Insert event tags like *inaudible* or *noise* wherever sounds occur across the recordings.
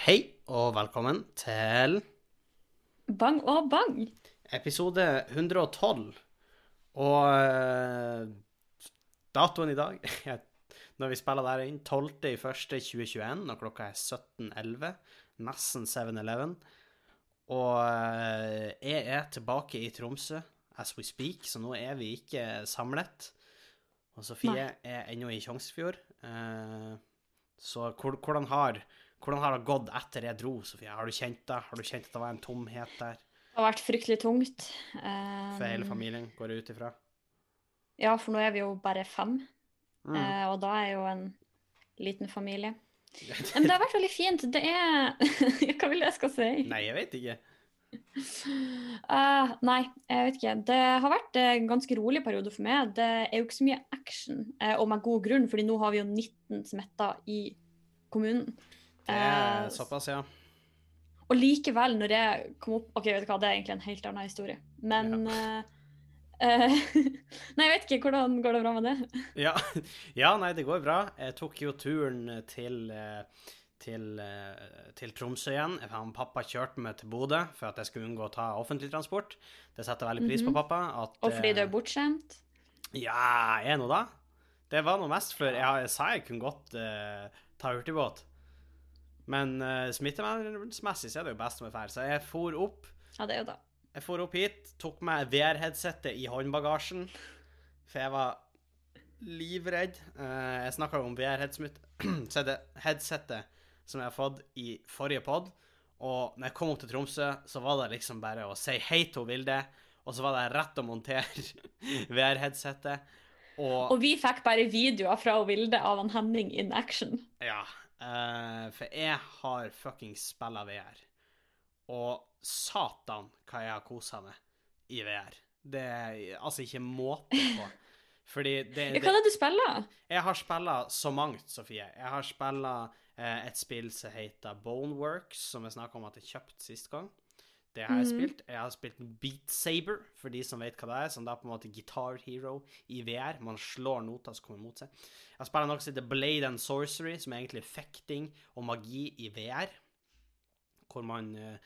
Hei og velkommen til Bang og bang. episode 112. Og uh, datoen i dag *laughs* når vi spiller der inn, 12.01.2021, når klokka er 17.11. Nesten 7-Eleven. Og uh, jeg er tilbake i Tromsø as we speak, så nå er vi ikke samlet. Og Sofie Nei. er ennå i Tjongsfjord. Uh, så hvordan, har, hvordan har det gått etter jeg dro, Sofie? Har du kjent det? Har du kjent at det var en tomhet der Det har vært fryktelig tungt. Um, for hele familien, går jeg ut ifra? Ja, for nå er vi jo bare fem, Mm. Uh, og da er jo en liten familie. Men det har vært veldig fint. Det er *laughs* Hva vil jeg skal si? Nei, jeg vet ikke. Uh, *laughs* nei, jeg vet ikke. Det har vært en ganske rolig periode for meg. Det er jo ikke så mye action, og med god grunn, fordi nå har vi jo 19 smitta i kommunen. Det er Eh, såpass, ja. Og likevel, når jeg kom opp Ok, vet du hva, det er egentlig en helt annen historie. Men ja. uh, *laughs* *laughs* Nei, jeg vet ikke. Hvordan går det bra med det? *laughs* ja. Ja, nei, det går bra. Jeg tok jo turen til, eh, til, til Tromsø igjen. Han pappa kjørte meg til Bodø for at jeg skulle unngå å ta offentlig transport. Det setter jeg veldig pris på, Mhm. pappa. At, Og fordi du er bortskjemt? Ja, er nå da? Det var noe mest for jeg, jeg sa jeg kunne godt uh, ta hurtigbåt. Men uh, smittevernmessig så er det jo best med ferd. Så jeg for opp Ja, det er jo da. Jeg for opp hit, tok meg VR-headsetet i håndbagasjen, for jeg var livredd. Uh, jeg snakka om VR-headsetet *clears throat* som jeg har fått i forrige pod, og når jeg kom opp til Tromsø, så var det liksom bare å si hei til Vilde, og så var det rett å montere *laughs* VR-headsetet. Og, Og vi fikk bare videoer fra Vilde av han Henning in action. ja, eh, for jeg har fuckings spilla VR. Og satan hva jeg har kosa meg i VR. Det er altså ikke måte på. *laughs* Fordi det, Hva er det det du spiller? Jeg har spilla så mangt, Sofie. Jeg har spilla uh, et spill som heter Boneworks, som jeg snakka om at jeg kjøpte sist gang. Det har jeg Mhm. spilt. Jeg har spilt Beat Saber, for de som vet hva det er. Som da på en måte Guitar Hero i VR. Man slår noter som kommer mot seg. Jeg spiller noe som heter Blade and Sorcery, som er egentlig fekting og magi i VR. Hvor man uh,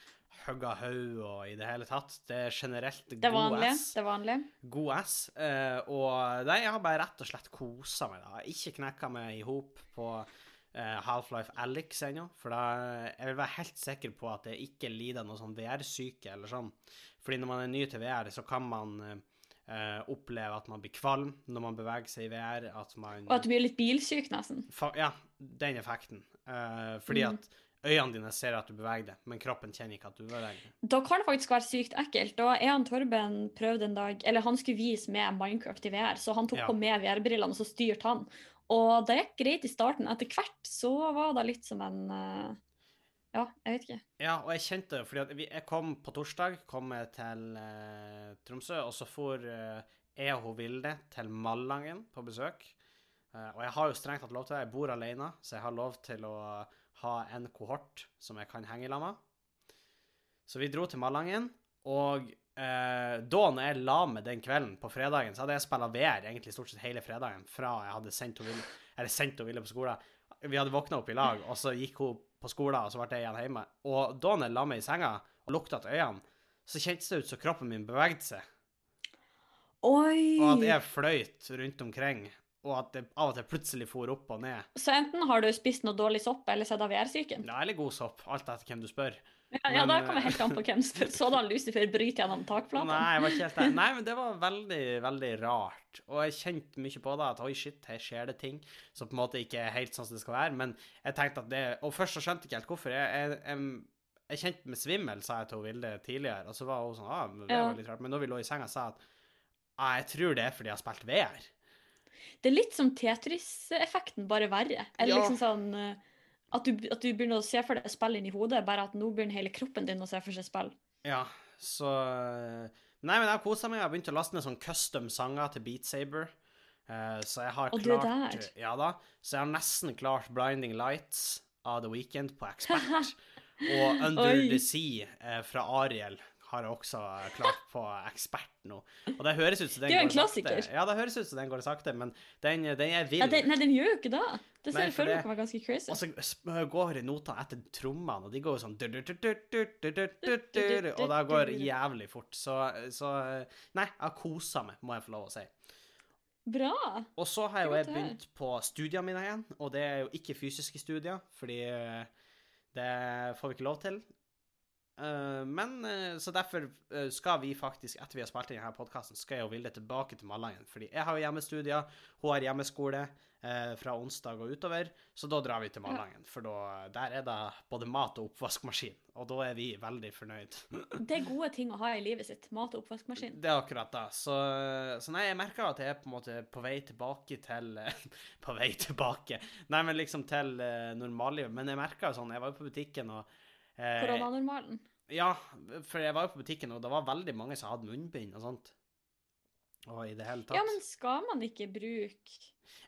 hugger haug og i det hele tatt. Det er generelt Det er god ass Det er vanlig. god ass. Uh, og nei, jeg har bare rett og slett kosa meg. da. Ikke knekka meg i hop på Half-Life Alyx ennå. For da jeg vil være helt sikker på at jeg ikke lider noe sånn VR-syke eller sånn. Fordi når man er ny til VR, så kan man eh, eh, oppleve at man blir kvalm når man beveger seg i VR. At man Og at du blir litt bilsyk, nesten. Ja, den effekten. Uh, fordi Mm. at øynene dine ser at du beveger deg, men kroppen kjenner ikke at du beveger deg. Da kan det faktisk være sykt ekkelt. Da er han Torben prøvde en dag Eller han skulle vise med Minecraft i VR, så han tok Ja. på med VR-brillene, og så styrte han. Og det gikk greit i starten. Etter hvert så var det litt som en eh, Ja, jeg vet ikke. Ja, og jeg kjente det, fordi jeg kom på torsdag, kom til uh, Tromsø, og så for uh, jeg og hun Vilde til Malangen på besøk. Uh, og jeg har jo strengt tatt lov til det, jeg bor alene, så jeg har lov til å ha en kohort som jeg kan henge i lag med. Så vi dro til Malangen, og eh, da når jeg la meg den kvelden på fredagen, så hadde jeg spilla VR egentlig stort sett hele fredagen fra jeg hadde sendt ville eller sendt hun Vilde på skolen. Vi hadde våkna opp i lag, og så gikk hun på skolen, og så ble jeg igjen hjemme. Og da når jeg la meg i senga og lukta til øynene, så kjentes det ut som kroppen min bevegde seg, Oi! og at jeg fløyt rundt omkring, og at det av og til plutselig for opp og ned. Så enten har du spist noe dårlig sopp, eller så er det VR-syken? Ja, eller god sopp, alt etter hvem du spør. Ja, ja, da eh, kommer helt an på hvem du spør. Så da Lucifer bryter gjennom takplata? Nei, var ikke helt der. *laughs* Nei, men det var veldig, veldig rart. Og jeg kjente mye på det, at oi, shit, her skjer det ting som på en måte ikke er helt sånn som det skal være. Men jeg tenkte at det Og først så skjønte jeg ikke helt hvorfor. Jeg, jeg, jeg, jeg kjente med svimmel, sa jeg til Vilde tidligere, og så var hun sånn ah, men det var litt rart. Men da vi lå i senga, sa jeg at ah, jeg tror det er fordi jeg har spilt VR. Det er litt som Tetris-effekten, bare verre. Eller Ja. liksom sånn eh, at du, at du begynner å se for deg spill inni hodet, bare at nå begynner hele kroppen din å se for seg spill. Ja, så Nei, men jeg har kosa meg. Jeg har begynt å laste ned sånn custom sanger til Beat Saber. Uh, så jeg har Og du er der. Ja da. Så jeg har nesten klart Blinding Lights av The Weekend på Expert. *laughs* og Under Oi. the Sea uh, fra Ariel har jeg også klart på ekspert nå. Og det høres ut som den Det er jo en går sakte. klassiker. Ja, det høres ut som den går sakte, men den, den er vill. Ja, den, nei, den gjør jo ikke det. Det ser for for meg kan være ganske crazy. Og så går notene etter trommene, og de går jo sånn Og det går jævlig fort. Så, så Nei, jeg har kosa meg, må jeg få lov å si. Bra. Og så har jo er jeg begynt på studiene mine igjen, og det er jo ikke fysiske studier, fordi eh, det får vi ikke lov til. Eh, Men eh, så derfor eh, skal vi faktisk, etter vi har spilt inn denne podkasten, skal jeg og Vilde tilbake til Malangen. Fordi jeg har jo hjemmestudier, hun har hjemmeskole fra onsdag og utover, så da drar vi til Malangen. For da, der er det både mat og oppvaskmaskin, og da er vi veldig fornøyd. *laughs* Det er gode ting å ha i livet sitt. Mat og oppvaskmaskin. Det er akkurat det. Så, så nei, jeg merker at jeg er på en måte på vei tilbake til *laughs* På vei tilbake Nei, men liksom til normallivet. Men jeg merka sånn Jeg var jo på butikken og Koronanormalen. Ja, for jeg var jo på butikken, og det var veldig mange som hadde munnbind og sånt. Og i det hele tatt. Ja, men skal man ikke bruke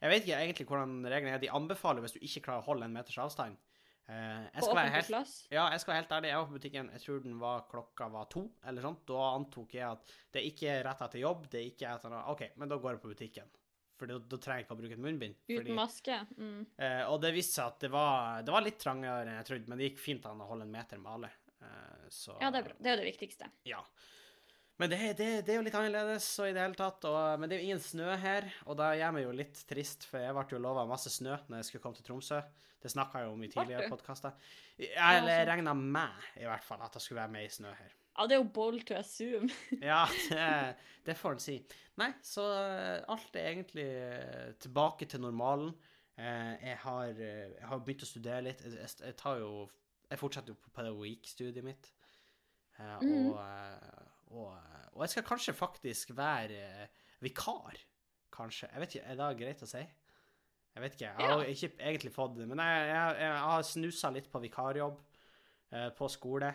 Jeg vet ikke egentlig hvordan reglene er. De anbefaler hvis du ikke klarer å holde en meters avstand. Eh, jeg skal helt ja, jeg skal være helt ærlig. Jeg var på butikken, jeg tror den var klokka var to, eller sånt. Da antok jeg at det er ikke rett etter jobb, det er ikke etter noe OK, men da går jeg på butikken. For da, da trenger jeg ikke å bruke et munnbind. Uten fordi- maske? Mm. eh, og det viste seg at det var, det var litt trangere enn jeg trodde, men det gikk fint an å holde en meter med alle. Eh, så Ja, det er bra. Det er jo det viktigste. ja. Men det, det, det er jo litt annerledes, og i det hele tatt, og, men det er jo ingen snø her, og da gjør meg jo litt trist, for jeg ble jo lova masse snø når jeg skulle komme til Tromsø. Det snakka jeg om i tidligere podkaster. Eller jeg sant. regna med, i hvert fall, at det skulle være med i snø her. Ja, det er jo bold to assume. *laughs* Ja, det, det får en si. Nei, så eh, alt er egentlig eh, tilbake til normalen. Eh, Jeg har, jeg har begynt å studere litt. Jeg, jeg, tar jo Jeg fortsetter jo på pedagogikkstudiet mitt. Mhm. Og, og, og jeg skal kanskje faktisk være vikar. Kanskje. Jeg vet ikke, Er det greit å si? Jeg vet ikke. Jeg har Ja. ikke egentlig fått det. Men jeg, jeg, jeg har snusa litt på vikarjobb eh, på skole.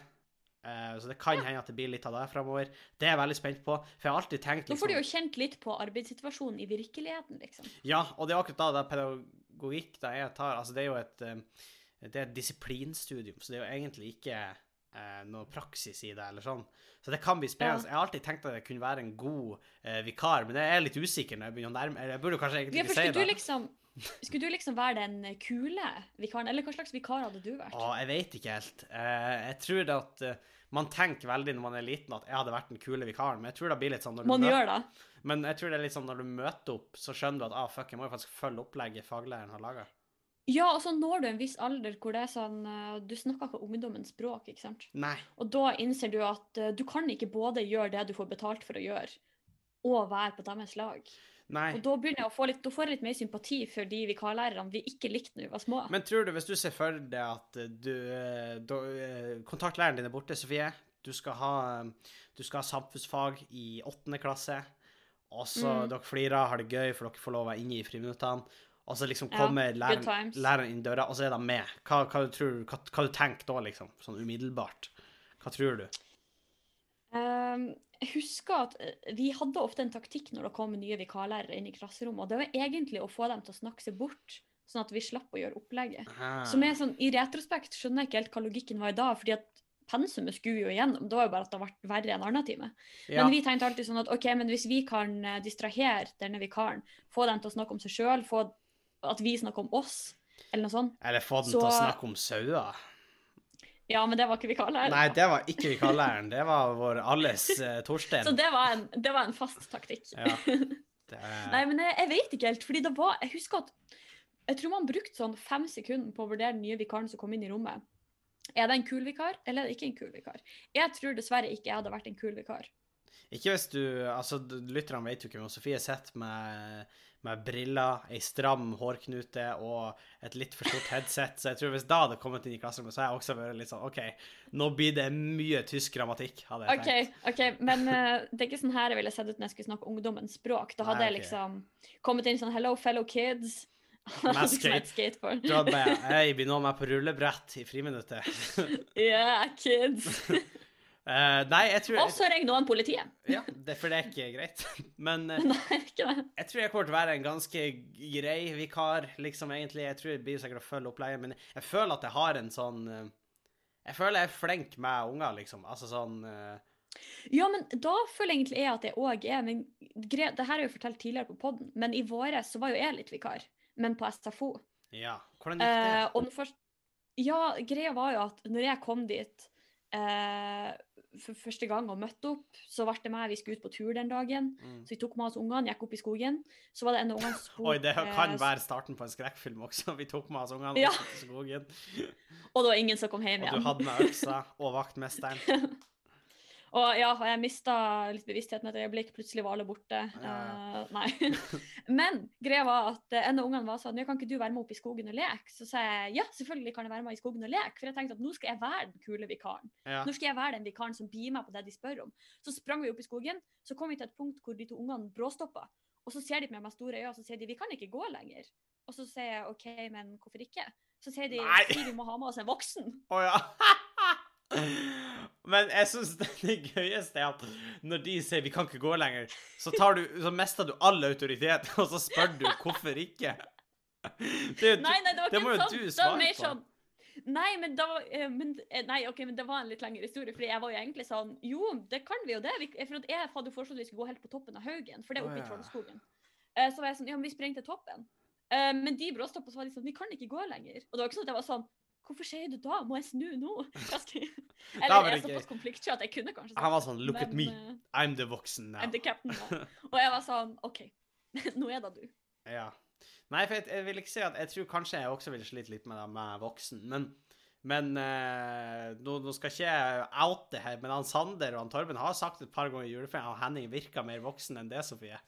Eh, så det kan hende at det blir litt av det framover. Det er jeg veldig spent på. For jeg har alltid tenkt Nå får du liksom, jo kjent litt på arbeidssituasjonen i virkeligheten, liksom. Ja, og det er akkurat da det er pedagogikk det jeg tar. Altså, det er jo et, eh, det er et disiplinstudium, så det er jo egentlig ikke eh, noe praksis i det, eller sånn. Så det kan bli spennende. Ja. Jeg har alltid tenkt at jeg kunne være en god eh, vikar, men jeg er litt usikker når jeg begynner å nærme Jeg burde kanskje egentlig Ja, ikke si det. du liksom skulle du liksom være den kule vikaren, eller hva slags vikar hadde du vært? Å, jeg vet ikke helt. Eh, jeg tror det at eh, man tenker veldig når man er liten at jeg hadde vært den kule vikaren, men jeg tror det blir litt sånn når du Man møter gjør det. Men jeg tror det er litt sånn når du møter opp, så skjønner du at ah, fuck, jeg må jo faktisk følge opplegget faglæreren har laga. Ja, og så når du en viss alder hvor det er sånn eh, Du snakker ikke ungdommens språk, ikke sant? Nei. Og da innser du at du kan ikke både gjøre det du får betalt for å gjøre, og være på deres lag. Nei. Og da begynner jeg å få litt, da får jeg litt mer sympati for de vikarlærerne vi ikke likte når vi var små. Men tror du, hvis du ser for deg at du eh, da, eh, Kontaktlæreren din er borte, Sofie. Du skal ha, du skal ha samfunnsfag i åttende klasse. Og så Mm. dere flirer, har det gøy, for dere får lov å være inne i friminuttene. Og så liksom kommer ja, læreren, læreren inn døra, og så er de med. Hva, hva, du tror, hva, hva du tenker da, liksom? Sånn umiddelbart. Hva tror du? Ehm, jeg husker at eh, vi hadde ofte en taktikk når det kom nye vikarlærere inn i klasserommet, og det var egentlig å få dem til å snakke seg bort, sånn at vi slapp å gjøre opplegget. Ah. Som er sånn, I retrospekt skjønner jeg ikke helt hva logikken var i dag, fordi at pensumet skulle jo igjennom. Det var jo bare at det ble verre en annen time. ja. Men vi tenkte alltid sånn at ok, men hvis vi kan eh, distrahere denne vikaren, få dem til å snakke om seg sjøl, få at vi snakker om oss, eller noe sånt. Eller få den til å snakke om sauer. Ja, men det var ikke vikarlæreren. Nei, det var ikke vikarlæreren. Det var vår alles uh, Torstein. Så det var, en, det var en fast taktikk. Ja. Det, *laughs* Nei, men jeg, jeg vet ikke helt, fordi det var Jeg husker at jeg tror man brukte sånn fem sekunder på å vurdere den nye vikaren som kom inn i rommet. Er det en kul vikar, eller er det ikke en kul vikar? Jeg tror dessverre ikke jeg hadde vært en kul vikar. Ikke hvis du Altså, lytterne vet jo ikke, men Sofie sitter med, med briller, ei stram hårknute og et litt for stort headset, så jeg tror hvis da hadde kommet inn i klasserommet, så hadde jeg også vært litt sånn OK, nå blir det mye tysk grammatikk, hadde jeg OK, tenkt. ok, men uh, det er ikke sånn her jeg ville sett ut når jeg skulle snakke ungdommens språk. Da hadde Nei, jeg liksom kommet inn sånn 'hello, fellow kids'. *laughs* Med Liksom skate. Du hadde bare Jeg blir nå meg på rullebrett i friminuttet. *laughs* Yeah, kids. *laughs* Eh, nei, jeg tror Og så ringer noen politiet. Ja, det, for det er ikke greit. *laughs* Men uh, Nei, ikke det. jeg tror jeg kommer til å være en ganske grei vikar, liksom, egentlig. Jeg tror jeg blir sikkert å følge opplegget, men jeg føler at jeg har en sånn uh, Jeg føler jeg er flink med unger, liksom. Altså sånn Ja, men da føler jeg egentlig jeg at jeg òg er men Det her har jeg jo fortalt tidligere på poden, men i våres så var jo jeg litt vikar, men på SFO. Ja. Hvordan gikk det? Eh, først, ja, greia var jo at når jeg kom dit eh, for første gang og møtte opp, så ble det meg vi skulle ut på tur den dagen. Mm. Så vi tok med oss ungene, gikk opp i skogen. Så var det en av ungene som *laughs* Oi, det kan eh, være starten på en skrekkfilm også. *laughs* Vi tok med oss ungene Ja. opp i skogen, *laughs* Og det var ingen som kom hjem igjen. og du hadde med øksa og vaktmesteren. Og ja, jeg mista litt bevisstheten et øyeblikk. Plutselig var alle borte. Ja, Uh, nei. *laughs* Men greia var at eh, en av ungene var sånn «Nå kan ikke du være med opp i skogen og leke? Så sa jeg ja, selvfølgelig kan jeg være med i skogen og leke. For jeg tenkte at nå skal jeg være den kule vikaren. Ja. Nå skal jeg være den vikaren som bier meg på det de spør om. Så sprang vi opp i skogen. Så kom vi til et punkt hvor de to ungene bråstoppa. Og så ser de på meg med store øyne og så sier de, vi kan ikke gå lenger. Og så sier jeg OK, men hvorfor ikke? Så sier de Nei. vi må ha med oss en voksen. Oh, ja. *laughs* Men jeg syns det gøyeste er at når de sier 'vi kan ikke gå lenger', så, tar du, så mister du all autoritet, og så spør du hvorfor ikke. Det, Nei, nei, det var ikke jo sånn. Det var mer på. sånn Nei, men da eh, men, eh, Nei, ok, men det var en litt lengre historie. Fordi jeg var jo egentlig sånn Jo, det kan vi jo det. For at jeg hadde foreslått at vi skulle gå helt på toppen av Haugen, for det er oppe i. Trollskogen. Eh, så var jeg sånn Ja, men vi sprenger til toppen. Eh, men de bråstoppa, så var de sånn Vi kan ikke gå lenger. Og det var ikke sånn at jeg var sånn Hvorfor sier du da? Må jeg snu nå? *laughs* Eller var jeg er såpass konfliktsky at jeg kunne kanskje Han var sånn 'look at me, eh, I'm the voksen now'. I'm the captain now. *laughs* Og jeg var sånn OK, *laughs* nå er det du. Ja. Nei, for jeg, jeg vil ikke si at Jeg tror kanskje jeg også ville slitt litt med det med voksen, men men eh, nå, nå skal ikke jeg oute her, men han Sander og han Torben har sagt et par ganger i juleferien at Henning virker mer voksen enn det, Sofie.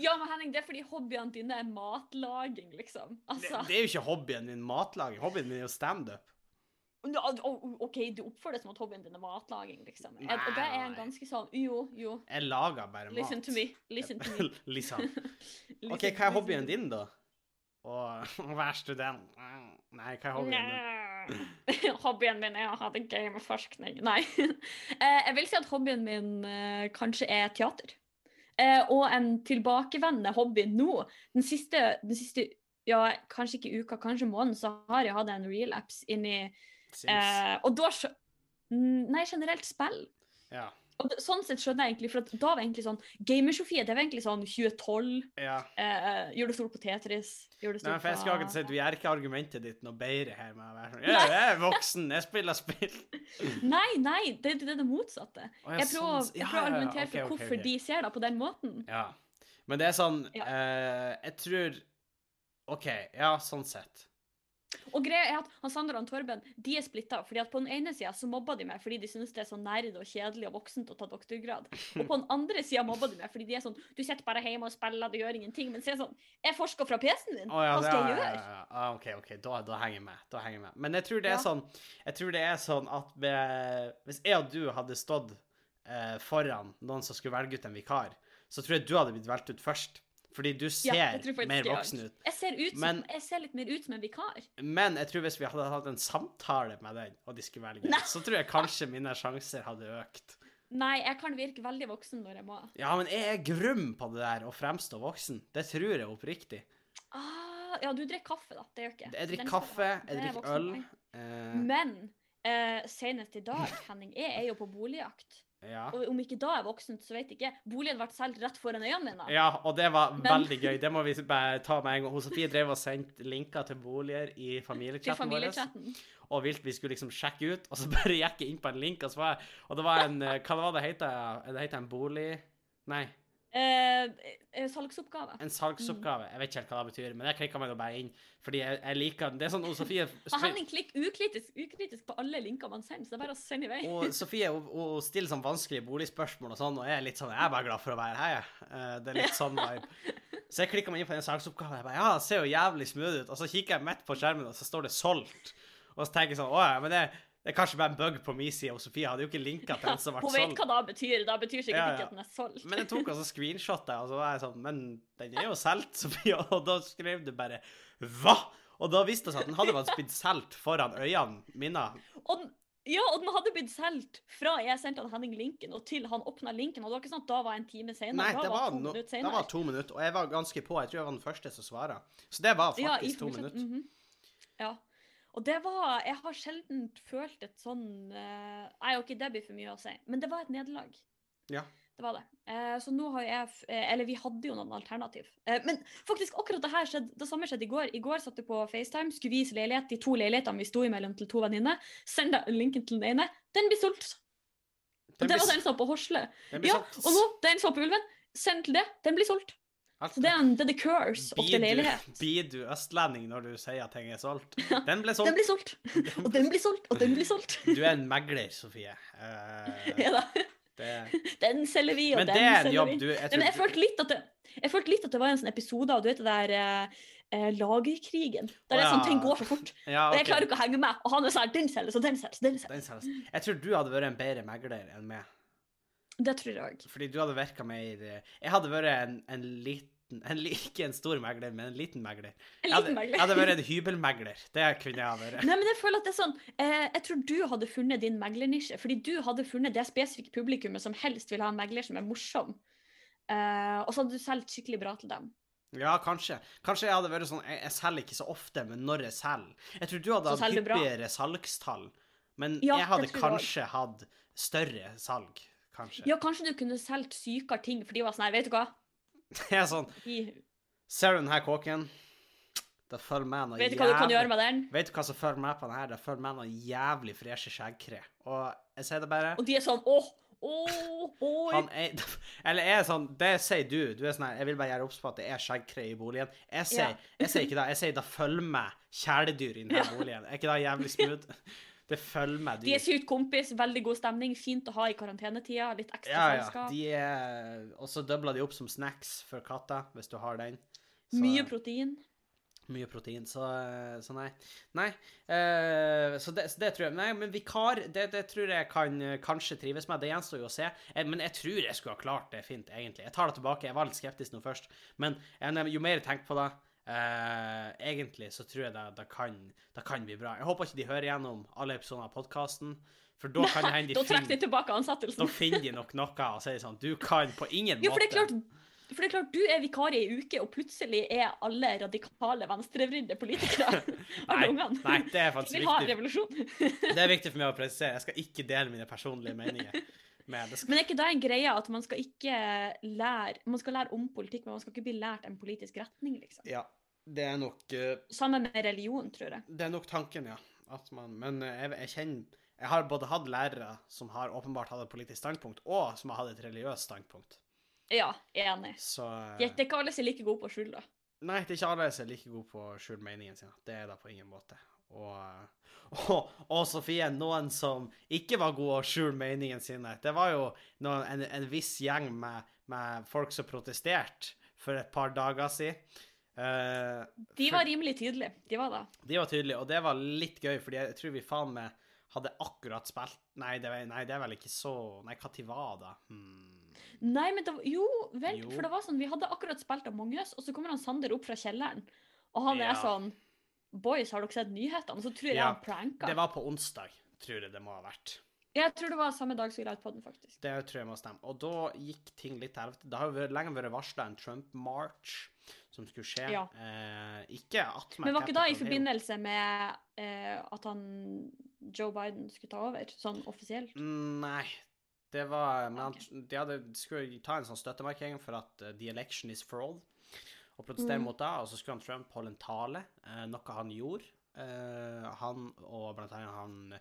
Ja, men Henning, det er fordi hobbyene dine er matlaging, liksom. Det, Altså. det er jo ikke hobbyen min matlaging. Hobbyen min er jo standup. OK, du oppfører det som at hobbyen din er matlaging, liksom. Nei, og det er en ganske sånn Jo, jo. Jeg lager bare mat. Listen to me. Listen to me. *laughs* liksom. *laughs* OK, hva er hobbyen din, da? Å *laughs* være student? Nei, hva er hobbyen din? Hobbyen min er å ha det gøy med forskning. Nei. *laughs* Eh, jeg vil si at hobbyen min eh, kanskje er teater. Eh, og en tilbakevendende hobby nå. Den siste, den siste ja, kanskje ikke uka, kanskje måneden, så har jeg hatt en relapse inni eh, Og da Nei, generelt spill. Ja. Og sånn sett skjønner jeg egentlig, for da var egentlig sånn Gamer-Sofie, det var egentlig sånn 2012. ja. Eh, gjør det stort på Tetris. Gjør det Nei, for jeg skal ikke akkurat si vi er ikke argumentet ditt noe bedre her med å være sånn Ja, jeg er voksen, jeg spiller spill. *laughs* Nei, nei, det, det er det motsatte. Å, ja, Jeg prøver, sånn- jeg prøver å ja, ja, argumentere ok, for ok, hvorfor okay. de ser deg på den måten. Ja. Men det er sånn Ja. eh, Jeg tror OK, ja, sånn sett. Og greia er at han Sander og han Torben de er splitta. fordi at På den ene sida mobber de meg fordi de synes det er så nerd og kjedelig og voksent å ta doktorgrad. Og på den andre sida mobber de meg fordi de er sånn Du sitter bare hjemme og spiller, du gjør ingenting. Men så er sånn Jeg forsker fra PC-en din. Oh, ja, Hva skal jeg ja, gjøre? ja, ja. Ah, OK, OK, da, da henger jeg med. Da henger jeg med. Men jeg tror det er sånn Jeg tror det er sånn at med, hvis jeg og du hadde stått eh, foran noen som skulle velge ut en vikar, så tror jeg du hadde blitt valgt ut først. Fordi du ser ja, mer voksen ut. Jeg ser, ut som, Men- jeg ser litt mer ut som en vikar. Men jeg tror hvis vi hadde hatt en samtale med den, og de skulle velge, Nei. så tror jeg kanskje mine sjanser hadde økt. Nei, jeg kan virke veldig voksen når jeg må. Ja, men jeg er grum på det der å fremstå voksen. Det tror jeg oppriktig. Ah, ja, du drikker kaffe, da. Det gjør ikke Jeg drikker kaffe, jeg er drikker øl. Eh, Men eh, senest i dag, Henning, jeg er jo på boligjakt. Ja. Og om ikke da er voksent, så vet jeg ikke. Boligen ble solgt rett foran øynene mine. ja, og det var Men- veldig gøy. Det må vi bare ta med en gang. Hun Sofie drev og sendte linker til boliger i familiechatten, familiechatten vår. Og vilt vi skulle liksom sjekke ut, og så bare *laughs* gikk jeg inn på en link, og så var jeg Og det var en eh, Hva var det heter det? heter en bolig... Nei, Eh, eh, salgsoppgave. en salgsoppgave. Jeg vet ikke helt hva det betyr, men jeg klikka meg bare inn, fordi jeg, jeg liker den. Det er sånn Sofie *laughs* Henning klikk ukritisk, ukritisk på alle linker man sender, så det er bare å sende i vei. Og *laughs* Sofie hun, hun stiller sånn vanskelige boligspørsmål og sånn, og jeg er litt sånn Jeg er bare glad for å være her, jeg. Eh, Det er litt sånn vibe. Så jeg klikker meg inn på den saksoppgaven. Jeg bare Ja, det ser jo jævlig smooth ut. Og så kikker jeg midt på skjermen, og så står det 'solgt'. Og så tenker jeg sånn Å ja, men det, det er kanskje bare en bug på min side, og Sofie hadde jo ikke linka til den som ble solgt. Hun vet hva det betyr. Det betyr sikkert Ja, ja. ikke at den er solgt. Men jeg tok altså screenshotet, og så var jeg sånn Men den er jo solgt, *laughs* Sofie. Og da skrev du bare 'Hva?' Og da viste det seg at den hadde vært blitt solgt foran øynene mine. Og ja, og den hadde blitt solgt fra jeg sendte han Henning linken, og til han åpna linken. Og det var ikke sånn at da var en time senere. Nei, det var no, minutter det var to minutter, og jeg var ganske på. Jeg tror jeg var den første som svara. Så det var Ja, to minutter. Mm -hmm. Ja. Og det var Jeg har sjelden følt et sånn eh, Nei, OK, det blir for mye å si. Men det var et nederlag. Ja. Det var det. Uh, så nå har jeg eh, Eller vi hadde jo noen alternativ. Uh, men faktisk, akkurat det her skjedde, det samme skjedde i går. I går satt jeg på FaceTime, skulle vise leilighet, de to leilighetene vi sto imellom til to venninner. Send linken til den ene. Den blir solgt. Den det var den som var på Horsle. Blir Ja, og nå, den som var på Ulven, send til det. Den blir solgt. Så det er, en, det er the curse of the leilighet. *laughs* blir du østlending når du sier at ting er solgt? *laughs* Den ble Den solgt. blir solgt. Og den blir solgt. Og den blir solgt. Du er en megler, Sofie. Uh, *laughs* Ja da. det, Den selger vi, og men den er selger jobb vi. du jeg tror jeg følte det, jeg følte litt at det var en sånn episode av du vet det der eh, eh, lagerkrigen. Der oh, ja. Sånn ting går så fort. Ja, Og jeg klarer ikke å henge med. Og han er sånn Den den selges, og den selges. Den selges. Jeg tror du hadde vært en bedre megler enn meg. Det tror jeg òg. Fordi du hadde virka mer eh, Jeg hadde vært en, en liten en, Ikke en stor megler, men en liten megler. En Jeg hadde, liten megler. jeg hadde vært en hybelmegler. Det kunne jeg ha vært. Nei, men jeg føler at det er sånn eh, Jeg tror du hadde funnet din meglernisje. Fordi du hadde funnet det spesifikke publikummet som helst vil ha en megler som er morsom. Eh, og så hadde du solgt skikkelig bra til dem. Ja, kanskje. Kanskje jeg hadde vært sånn Jeg, jeg selger ikke så ofte, men når jeg selger Jeg tror du hadde hatt hyppigere salgstall, men Ja, jeg hadde tror jeg kanskje hatt større salg. Kanskje. Ja, kanskje du kunne solgt sykere ting, for de var sånn her, vet du hva *laughs* Det er sånn Ser du denne kåken? Det følger med noe Vet du hva du kan gjøre med den? Vet du hva som følger med på den her? Det følger med noe jævlig freshe skjeggkre. Og jeg sier det bare Og de er sånn åh, åh, oi. han er, *laughs* Eller jeg er sånn Det sier du. Du er sånn her Jeg vil bare gjøre obs på at det er skjeggkre i boligen. Jeg sier, Ja. jeg sier ikke det. Jeg sier det følger med kjæledyr i denne Ja. *laughs* boligen. Er ikke det jævlig smooth? Det følger med De er sykt kompis, veldig god stemning, fint å ha i karantenetida, litt ekstra Ja, ja. selskap. De er Og så dobler de opp som snacks for katta, hvis du har den. Så- Mye protein. Mye protein, så, så nei. Nei, uh, så, det, så det tror jeg Nei, men vikar, det, det tror jeg kan eh, kanskje trives med. Det gjenstår jo å se. Jeg, Men jeg tror jeg skulle ha klart det fint, egentlig. Jeg tar det tilbake. Jeg var litt skeptisk nå først. Men jeg, jo mer jeg tenker på det, eh, egentlig så tror jeg det, det, kan, det kan bli bra. Jeg håper ikke de hører gjennom alle episoder av podkasten, for da kan det hende da de trekker de finner ansettelsen. Da finner de nok noe og sier sånn Du kan på ingen Jo, for det er måte klart for det er klart, du er vikar i ei uke, og plutselig er alle radikale venstrevridde politikere *laughs* Nei, nei, det er faktisk Vi har viktig. *laughs* Det er viktig for meg å presisere. Jeg skal ikke dele mine personlige meninger. Men, skal Men er ikke det en greie at man skal ikke lære Man skal lære om politikk, men man skal ikke bli lært en politisk retning, liksom? Ja, det er nok eh, Sammen med religion, tror jeg. Det er nok tanken, ja. Man, men eh, jeg, jeg kjenner Jeg har både hatt lærere som har åpenbart hatt et politisk standpunkt, og som har hatt et religiøst standpunkt. Ja, enig. Så eh, Det det er ikke alle som er like gode på å skjule det. Nei, det er ikke alle som er like gode på å skjule meningen sin. Det er det på ingen måte. Og, eh, *laughs* og, og Sofie, noen som ikke var gode å skjule meningen sine, det var jo noen, en, en viss gjeng med, med folk som protesterte for et par dager siden. Eh, De var rimelig tydelige. De var da. De var tydelige, og det var litt gøy, fordi jeg tror vi faen meg hadde akkurat spilt Nei, det, var- nei, det er vel ikke så Nei, når var det? Hmm. Nei, men det var, jo, vel, Jo. for det var sånn, vi hadde akkurat spilt Among us, og så kommer han Sander opp fra kjelleren, og han Ja. er sånn Boys, har dere sett nyhetene? Så tror jeg Ja, han pranka. Det var på onsdag, tror jeg det må ha vært. Jeg tror det var samme dag som vi la ut faktisk. Det tror jeg må stemme. Og da gikk ting litt til helvete. Det har jo lenge vært varsla en Trump-march som skulle skje. Ja. Eh, ikke at Men var ikke da i forbindelse med eh, at han Joe Biden skulle ta over, sånn offisielt? Mm, Nei. Det var Men okay. De hadde, skulle ta en sånn støttemarkering for at uh, the election is for all, og protestere Mm. mot det. Og så skulle han Trump holde en tale, eh, noe han gjorde. Eh, han og blant annet han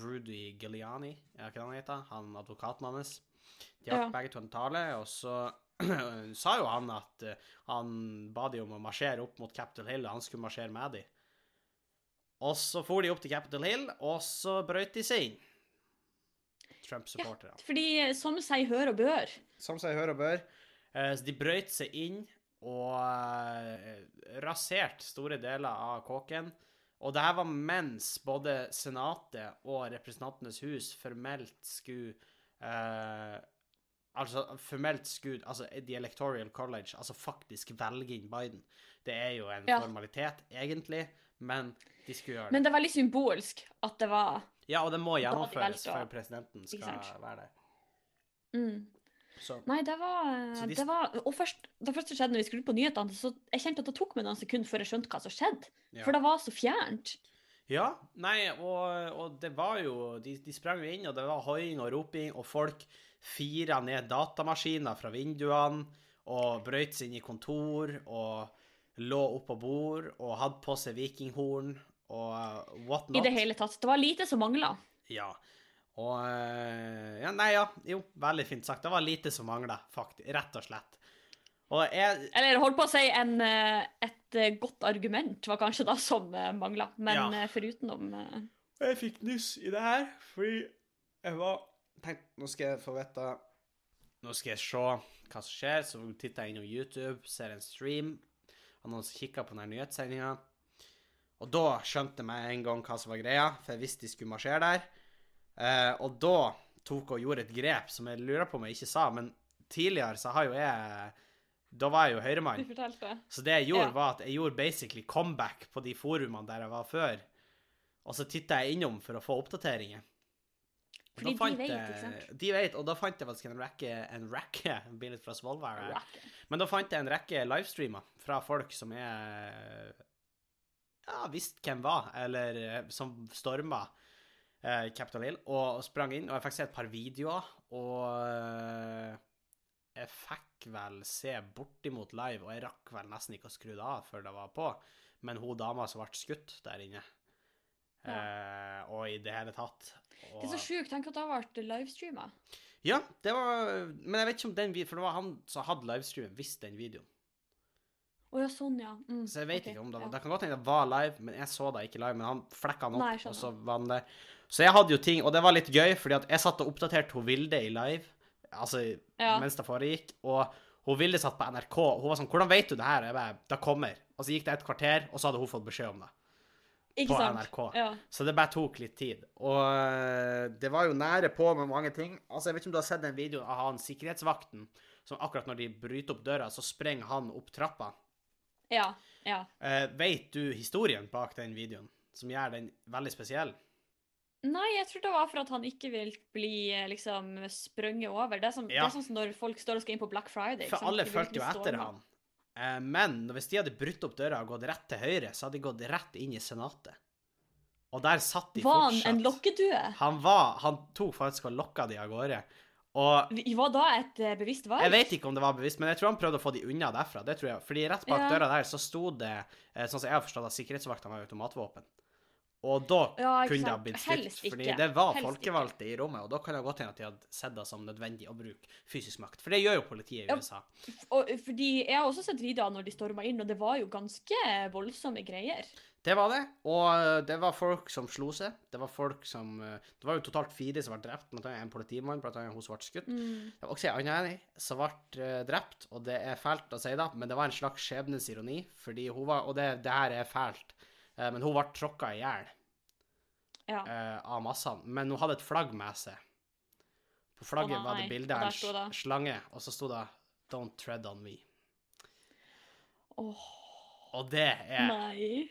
Rudy Giuliani, er ikke det han heter? Han advokaten hans. De har Ja. begge to en tale, og så *clears throat* sa jo han at uh, han ba de om å marsjere opp mot Capitol Hill, og han skulle marsjere med de. Og så for de opp til Capitol Hill, og så brøt de seg inn. Trump-supportere. Fordi eh, som seg hør og bør. Som seg hør og bør. Uh, Så de brøt seg inn og raserte store deler av kåken. Og det her var mens både Senatet og Representantenes hus formelt skulle eh, Altså formelt skulle Altså The Electoral College altså faktisk velge inn Biden. Det er jo en Ja. formalitet, egentlig, men de skulle gjøre det. Men det var litt symbolsk at det var ja, og det må gjennomføres de før presidenten skal være der. mm. Så Nei, det var, de- det var Og først, det første skjedde når vi skulle på nyhetene, så jeg kjente at det tok meg noen sekunder før jeg skjønte hva som skjedde. ja. For det var så fjernt. Ja, nei, og, og det var jo de, de sprang jo inn, og det var hoiing og roping, og folk fira ned datamaskiner fra vinduene og brøyt seg inn i kontor og lå oppå bord og hadde på seg vikinghorn og what not. I det hele tatt. Det var lite som mangla. Ja. Og eh, Ja, nei, ja. Jo, veldig fint sagt. Det var lite som mangla, faktisk. Rett og slett. Og jeg Eller holdt på å si en, eh, et eh, godt argument var kanskje da som mangla, men Ja. forutenom Og Jeg fikk nyss i det her, fordi jeg var Tenk, nå skal jeg få vite Nå skal jeg se hva som skjer. Så titter jeg innom YouTube, ser en stream av noen som kikker på denne nyhetssendinga. Og da skjønte jeg med en gang hva som var greia, for jeg visste de skulle marsjere der. Eh, og da tok og gjorde et grep som jeg lurer på om jeg ikke sa, men tidligere så har jo jeg Da var jeg jo høyremann. Du fortalte. Så det jeg gjorde, Ja. var at jeg gjorde basically comeback på de forumene der jeg var før. Og så titta jeg innom for å få oppdateringer. Og Fordi de vet, ikke sant? De vet, og da fant jeg faktisk en rekke En rekke *laughs* blir fra Svolvær Men da fant jeg en rekke livestreamer fra folk som er Ja, visste hvem var, eller eh, som storma eh, Capitol Hill, og sprang inn. Og jeg fikk se et par videoer, og eh, jeg fikk vel se bortimot live, og jeg rakk vel nesten ikke å skru det av før det var på. Men hun dama som ble skutt der inne, eh, og i det hele tatt og... Det er så sjukt. Tenk at det har vært livestreama. Ja, det var Men jeg vet ikke om den videoen For det var han som hadde livestreamen, hvis den videoen. Å ja, sånn, ja. Mm, Så jeg vet okay, ikke om det var ja. Det kan godt hende det var live, men jeg så det ikke live. Men han flekka den opp, Nei, og så var den der. Så jeg hadde jo ting Og det var litt gøy, fordi at jeg satt og oppdaterte hun Vilde i live, altså Ja. mens det foregikk, og hun Vilde satt på NRK. og Hun var sånn 'Hvordan vet du det her?' Og jeg bare 'Det kommer'. Og så gikk det et kvarter, og så hadde hun fått beskjed om det. Ikke på sant? NRK. Ja. Så det bare tok litt tid. Og øh, det var jo nære på med mange ting. Altså, Jeg vet ikke om du har sett den videoen av han sikkerhetsvakten, som akkurat når de bryter opp døra, så sprenger han opp trappa. ja. Ja. Eh, vet du historien bak den videoen, som gjør den veldig spesiell? Nei, jeg tror det var for at han ikke vil bli eh, liksom sprunget over. Det er, som, Ja. det er sånn som når folk står og skal inn på Black Friday. For alle fulgte jo etter han. Eh, men hvis de hadde brutt opp døra og gått rett til høyre, så hadde de gått rett inn i Senatet. Og der satt de Var han fortsatt. en lokkedue? Han var Han tok faktisk og lokka de av gårde. Og Var da et eh, bevisst valg? Jeg vet ikke om det var bevisst, men jeg tror han prøvde å få de unna derfra. Det tror jeg. Fordi rett bak Ja. døra der så sto det, sånn som jeg har forstått, at sikkerhetsvaktene har automatvåpen. Og da Ja, kunne det ha blitt stygt, fordi det var Helst ikke. folkevalgte i rommet, og da kan det godt hende at de hadde sett det som nødvendig å bruke fysisk makt. For det gjør jo politiet i Ja. USA. Og, fordi Jeg har også sett videoer når de storma inn, og det var jo ganske voldsomme greier. Det var det, og det var folk som slo seg. Det var folk som eh, Det var jo totalt fire som ble drept, blant annet en politimann, blant annet hun som ble skutt. Mm. Det var også en annen som ble eh, drept, og det er fælt å si det, men det var en slags skjebnens ironi, fordi hun var Og det, det her er fælt, eh, men hun ble tråkka i hjel Ja. eh, av massene. Men hun hadde et flagg med seg. På flagget oh, var det nei, bilde av en det- slange, og så sto det 'Don't tread on me'. Åh, Og det er nei.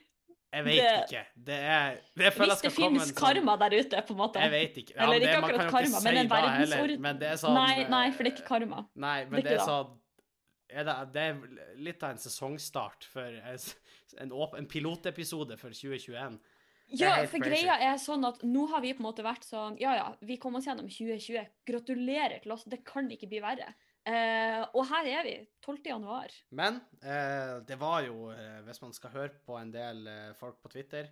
Jeg vet Det- ikke. Det er føler Hvis det finnes sånn karma der ute, på en måte. Jeg vet ikke. Eller ikke det- akkurat karma, men en verdensorden. Det er sånn Nei, nei, eh, for det er ikke karma. Nei, Det men er det er sånn det, det er litt av en sesongstart for en, en pilotepisode for 2021. Er Ja, for crazy. greia er sånn at nå har vi på en måte vært sånn Ja, ja, vi kom oss gjennom 2020. Gratulerer til oss. Det kan ikke bli verre. Eh, og her er vi. 12. januar. Men eh, det var jo, eh, hvis man skal høre på en del eh, folk på Twitter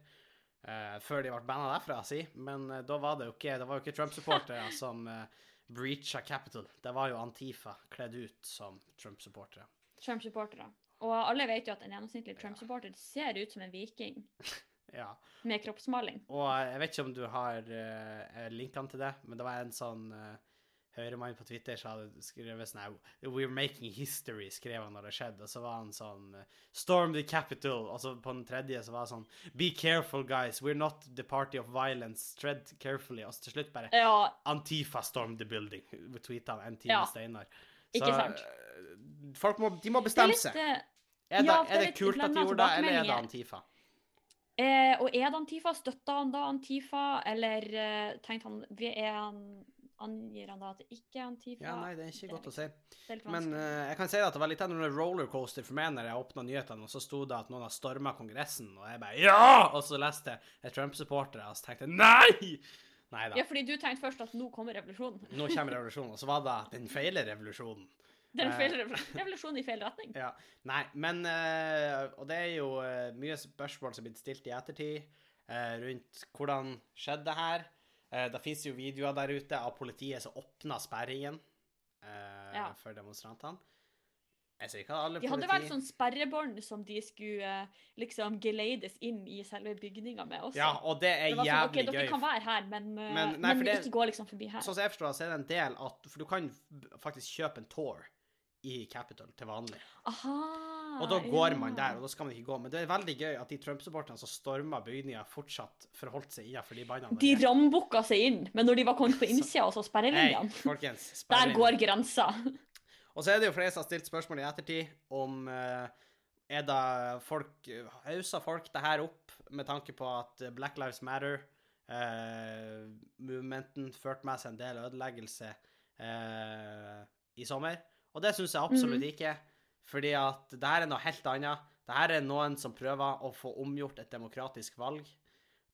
eh, Før de ble banna derfra, si, men eh, da var det jo ikke, det var jo ikke Trump-supportere *laughs* som eh, breacha Capital. Det var jo Antifa kledd ut som Trump-supportere. Trump-supportere. Og alle vet jo at en gjennomsnittlig Trump-supporter ser ut som en viking *laughs* Ja. med kroppsmaling. Og eh, jeg vet ikke om du har uh, linkene til det, men det var en sånn uh, høyremann på Twitter som hadde skrevet sånn We're making history, skrev han når det skjedde. Og så var han sånn Storm the capital. Og så på den tredje så var det sånn Be careful, guys. We're not the party of violence. Tread carefully. Og så til slutt bare Ja, Antifa storm the building. Tweeta han en time Ja. Steinar. Ikke sant? Folk må, de må bestemme litt seg. Er det, ja, er det kult at de gjorde det, eller er det. Antifa? eh, Og er det Antifa? Støtta han da Antifa, eller eh, tenkte han vi er han angir han da at det ikke er Antifa? Ja, nei, det er ikke godt å si. Men eh, jeg kan si at det var litt av en rollercoaster for meg når jeg åpna nyhetene, og så sto det at noen har storma Kongressen, og jeg bare ja! Og så leste jeg Trump-supportere, og så tenkte jeg nei! Neida. Ja, fordi du tenkte først at nå kommer revolusjonen. *laughs* Nå kommer revolusjonen, og så var det den feile revolusjonen. *laughs* Den en Eh. feil revolusjonen revolusjon i feil retning. *laughs* Ja. Nei, men uh, Og det er jo mye spørsmål som er blitt stilt i ettertid uh, rundt hvordan skjedde det her. Uh, det fins jo videoer der ute av politiet som åpna sperringen eh, Ja. for demonstrantene. Jeg sier ikke at alle De hadde vel sånn sperrebånd som de skulle eh, liksom geleides inn i selve bygninga med også. Ja, og det er Det jævlig sånn, jævlig gøy. Dere kan være her, eh, Men- men, nei, men det- ikke gå liksom forbi her. Sånn som jeg forstår det, så er det en del at For du kan faktisk kjøpe en tour i Capital til vanlig. Aha, Og da går ja. man der, og da skal man ikke gå. Men det er veldig gøy at de Trump-supporterne som storma bygninga, fortsatt forholdt seg innenfor de bandene. De rambukka seg inn, men når de var kommet på innsida og så Hei, sperrelinjene, folkens. *laughs* der går grensa. Og så er det jo flere som har stilt spørsmål i ettertid om eh, er det folk Hausa folk det her opp med tanke på at Black Lives Matter-movementen førte med seg en del ødeleggelse eh, i sommer? Og det syns jeg absolutt Mhm. ikke. Fordi at det her er noe helt annet. Det her er noen som prøver å få omgjort et demokratisk valg.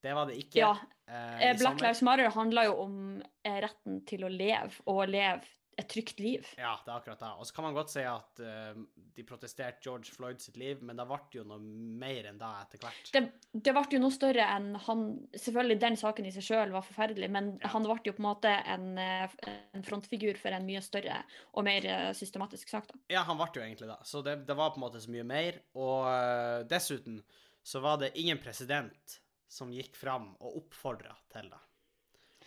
Det var det ikke Ja, eh, Eh, Black. Lives Matter handler jo om eh, retten til å leve, og leve et trygt liv. Ja, det er akkurat det. Og så kan man godt si at uh, de protesterte George Floyd sitt liv, men det ble jo noe mer enn det etter hvert. Det, det ble jo noe større enn han Selvfølgelig, den saken i seg sjøl var forferdelig, men Ja. han ble jo på en måte en, eh, en frontfigur for en mye større og mer eh, systematisk sak, da. Ja, han ble jo egentlig det. Så det, det var på en måte så mye mer. Og uh, dessuten så var det ingen president som gikk fram og oppfordra til det.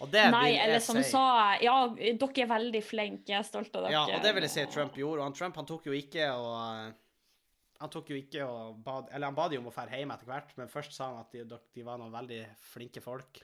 Nei, eller som si sa Ja, dere er veldig flinke, jeg er stolt av dere. Ja, og det vil jeg si Trump gjorde. Og han Trump han tok jo ikke og Han tok jo ikke og bad Eller han bad jo om å dra hjem etter hvert, men først sa han at de, de var noen veldig flinke folk.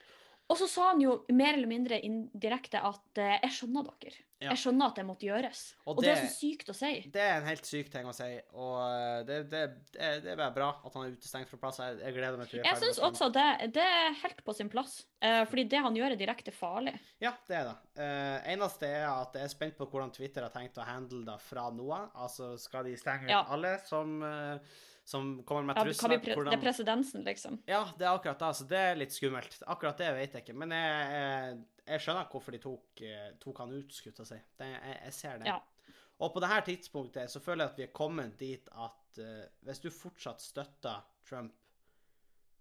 Og så sa han jo mer eller mindre indirekte at eh, jeg skjønner dere. Ja. Jeg skjønner at det måtte gjøres. Og Og, det er så sykt å si. Det er en helt syk ting å si, og eh, det, det, det, er bare bra at han er utestengt fra plass. Jeg, jeg gleder meg til er Jeg syns også det, det er helt på sin plass. uh, fordi det han gjør, er direkte farlig. Ja, det er det. Uh, eneste er at jeg er spent på hvordan Twitter har tenkt å handle det fra nå av. Altså, skal de stenge ut Ja. alle som, eh, som kommer med Ja, det, trusler? pre det er presedensen, liksom. Ja, det er akkurat det. Så det er litt skummelt. Akkurat det vet jeg ikke. Men jeg, jeg, skjønner hvorfor de tok, eh, tok han ut, skulle jeg si. Jeg, jeg ser det. Ja. Og på dette tidspunktet så føler jeg at vi er kommet dit at uh, hvis du fortsatt støtter Trump,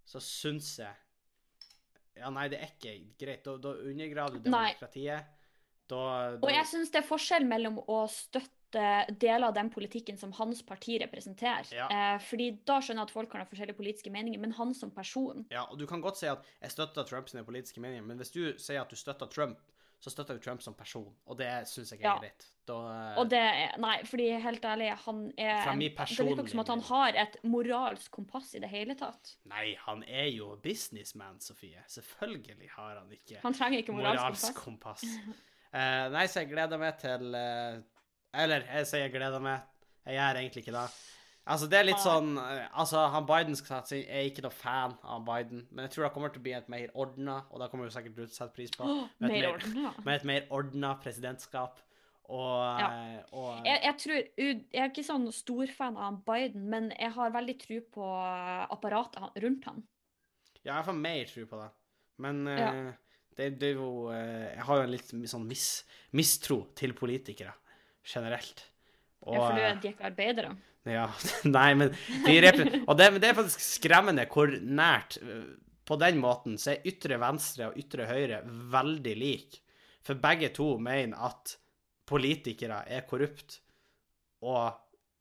så syns jeg Ja, nei, det er ikke greit. Da, da undergraver du demokratiet. Da, da Og jeg syns det er forskjell mellom å støtte deler av den politikken som hans parti representerer. Ja. Eh, fordi da skjønner jeg at folk kan ha forskjellige politiske meninger, men han som person Ja, og du kan godt si at jeg støtter Trump sine politiske meninger, men hvis du sier at du støtter Trump, så støtter du Trump som person, og det syns jeg ikke Ja. er greit. Da, eh, Og det Nei, fordi helt ærlig, han er Fra min personlige Det virker som at han har et moralsk kompass i det hele tatt. Nei, han er jo businessman, Sofie. Selvfølgelig har han ikke Han trenger ikke moralsk, moralsk kompass. kompass. Uh, nei, så jeg gleder meg til eh, Eller jeg sier jeg gleder meg. Jeg gjør egentlig ikke det. Altså, det er litt sånn eh, Altså, han Biden skal si jeg er ikke noe fan av Biden, men jeg tror det kommer til å bli et mer ordna, og det kommer jo sikkert du til å sette pris på, med et mer ordna. med et mer ordna presidentskap. Og, Ja. eh, og Jeg, jeg tror Jeg er ikke sånn storfan av Biden, men jeg har veldig tro på apparatet rundt han. Ja, jeg får mer tro på det. Men eh, Ja. det, det er jo eh, Jeg har jo en litt sånn mis, mistro til politikere generelt. Og, Ja, for eh, du- de er ikke arbeidere. Ja, *laughs* nei, men de Og det, det er faktisk skremmende hvor nært øh, På den måten så er ytre venstre og ytre høyre veldig like. For begge to mener at politikere er korrupt, og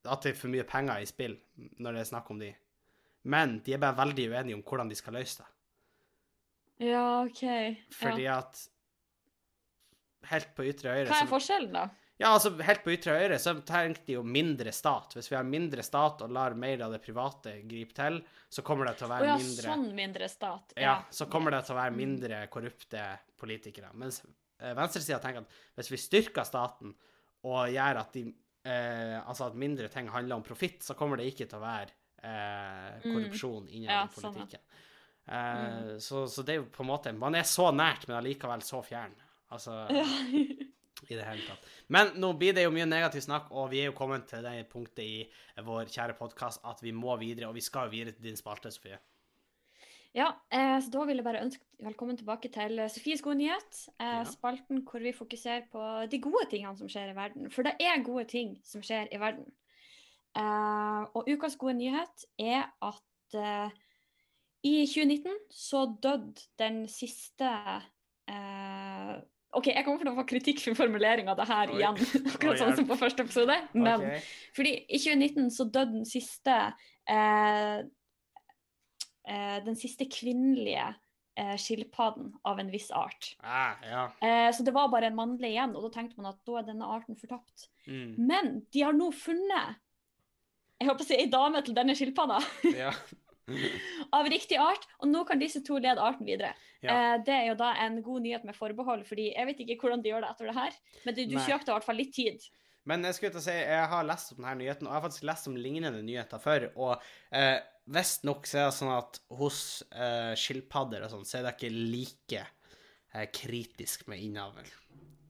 at det er for mye penger i spill når det er snakk om de. Men de er bare veldig uenige om hvordan de skal løse det. Ja, OK. Fordi ja. at Helt på ytre høyre Hva er forskjellen, da? Ja, altså helt på ytre høyre så tenker de jo mindre stat. Hvis vi har mindre stat og lar mer av det private gripe til, så kommer det til å være ja, mindre sånn mindre stat. Ja, så kommer det til å være Mm. mindre korrupte politikere. Mens eh, venstresida tenker at hvis vi styrker staten og gjør at de eh, Altså at mindre ting handler om profitt, så kommer det ikke til å være eh, Mm. korrupsjon innen Ja, politikken. sånn, Eh. Eh, så, så det er jo på en måte Man er så nært, men allikevel så fjern. Altså Ja. *laughs* i det hele tatt. Men nå blir det jo mye negativ snakk, og vi er jo kommet til det punktet i vår kjære podkast at vi må videre, og vi skal jo videre til din spalte, Sofie. Ja, eh, så da vil jeg bare ønske velkommen tilbake til eh, Sofies gode nyhet. Eh, Spalten hvor vi fokuserer på de gode tingene som skjer i verden. For det er gode ting som skjer i verden. Eh, og ukas gode nyhet er at i 2019 så døde den siste OK, jeg kommer til å få kritikk for formuleringa av det her Oi. igjen, *laughs* akkurat sånn som på første episode. Men okay. fordi i 2019 så døde den siste eh, eh, Den siste kvinnelige eh, skilpadden av en viss art. Ah, ja. Eh, så det var bare en mannlig igjen, og da tenkte man at da er denne arten fortapt. Mm. Men de har nå funnet jeg håper å si ei dame til denne skilpadda ja. *laughs* *laughs* av riktig art, og nå kan disse to lede arten videre. Ja. Eh, det er jo da en god nyhet med forbehold, fordi jeg vet ikke hvordan de gjør det etter det her, men du, du kjøpte i hvert fall litt tid. Men jeg skulle til å si, jeg har lest om denne nyheten, og jeg har faktisk lest om lignende nyheter før. Og eh, visstnok er det sånn at hos eh, skilpadder og sånn, så er det ikke like eh, kritisk med innavl.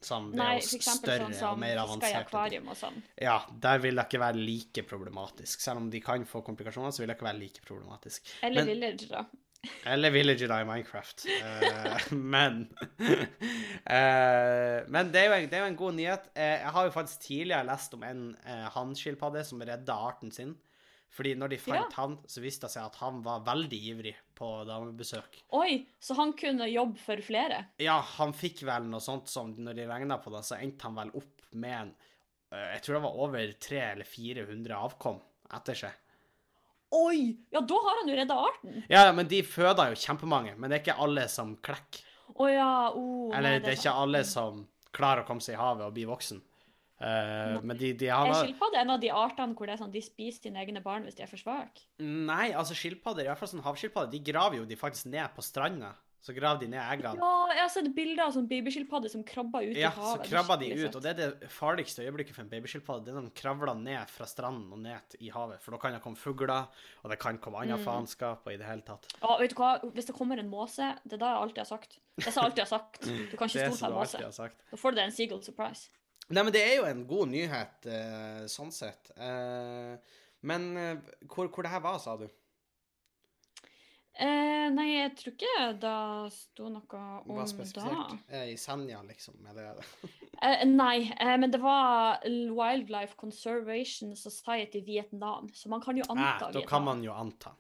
Som det Nei, er større sånn og som mer i akvarium og sånn. Ja, der vil det ikke være like problematisk. Selv om de kan få komplikasjoner, så vil det ikke være like problematisk. Eller Men- villager, da. Eller Villager da i Minecraft. uh, *laughs* men uh, *laughs* Men det er, jo en, det er jo en god nyhet. Uh, jeg har jo faktisk tidligere lest om en uh, hannskilpadde som redda arten sin. Fordi når de fant Ja. han, så viste det seg at han var veldig ivrig på damebesøk. Oi, så han kunne jobbe for flere? Ja, han fikk vel noe sånt som når de regna på det, så endte han vel opp med en eh, Jeg tror det var over 300 eller 400 avkom etter seg. Oi! Ja, da har han jo redda arten. Ja, men de føder jo kjempemange, men det er ikke alle som klekker. Å ja, oh, nei, Eller det er ikke alle som klarer å komme seg i havet og bli voksen. Eh, men de, de Er har skilpadde en av de artene hvor det er sånn, de spiser sine egne barn hvis de er for svake? Nei, altså skilpadder, i hvert fall sånn havskilpadder, de graver jo de faktisk ned på stranda. Så graver de ned eggene. Ja, jeg har sett bilder av sånn babyskilpadder som krabber ut Ja, i så havet. krabber de ut, og det er det farligste øyeblikket for en babyskilpadde. Det er når de kravler ned fra stranden og ned i havet, for da kan det komme fugler, og det kan komme annet Mm. faenskap og i det hele tatt. Ja, vet du hva? Hvis det kommer en måse, det er da jeg alltid har sagt. Det er så jeg alltid har sagt. Du kan ikke er stole på en måse. Da får du deg en Seagull surprise. Nei, men det er jo en god nyhet, eh, sånn sett. Eh, men eh, hvor, hvor det her var, sa du? Eh, nei, jeg tror ikke det sto noe om da. spesifisert? da. I Senja, liksom? Eller *laughs* Eh, nei, eh, men det var Wildlife Conservation Society Vietnam, så man kan jo anta Nei, da kan man jo anta.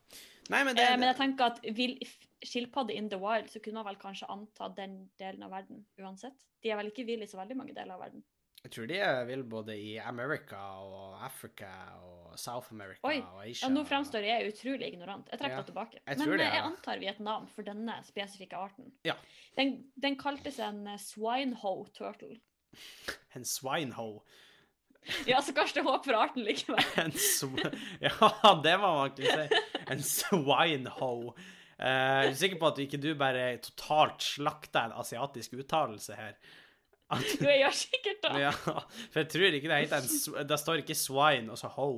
Nei, men det, Eh, men jeg tenker at vil, skilpadde in the wild, så kunne man vel kanskje anta den delen av verden uansett. De er vel ikke vill i så veldig mange deler av verden. Jeg tror de vil både i America og Africa og South America Oi, og Asia. Ja, nå fremstår jeg utrolig ignorant. Jeg trekker Ja, det tilbake. jeg Men det ja. jeg antar Vietnam for denne spesifikke arten. Ja. Den, den kaltes en eh, swinehoe turtle. *laughs* En swinehoe. *laughs* Ja, så kanskje det er håp for arten likevel. *laughs* En sw... Ja, det må man ikke si. En swinehoe. Uh, jeg er sikker på at ikke du bare totalt slakter en asiatisk uttalelse her. At, *laughs* Jo, jeg gjør sikkert det. ja, for jeg tror ikke det en sw- Det står ikke swine og så ho.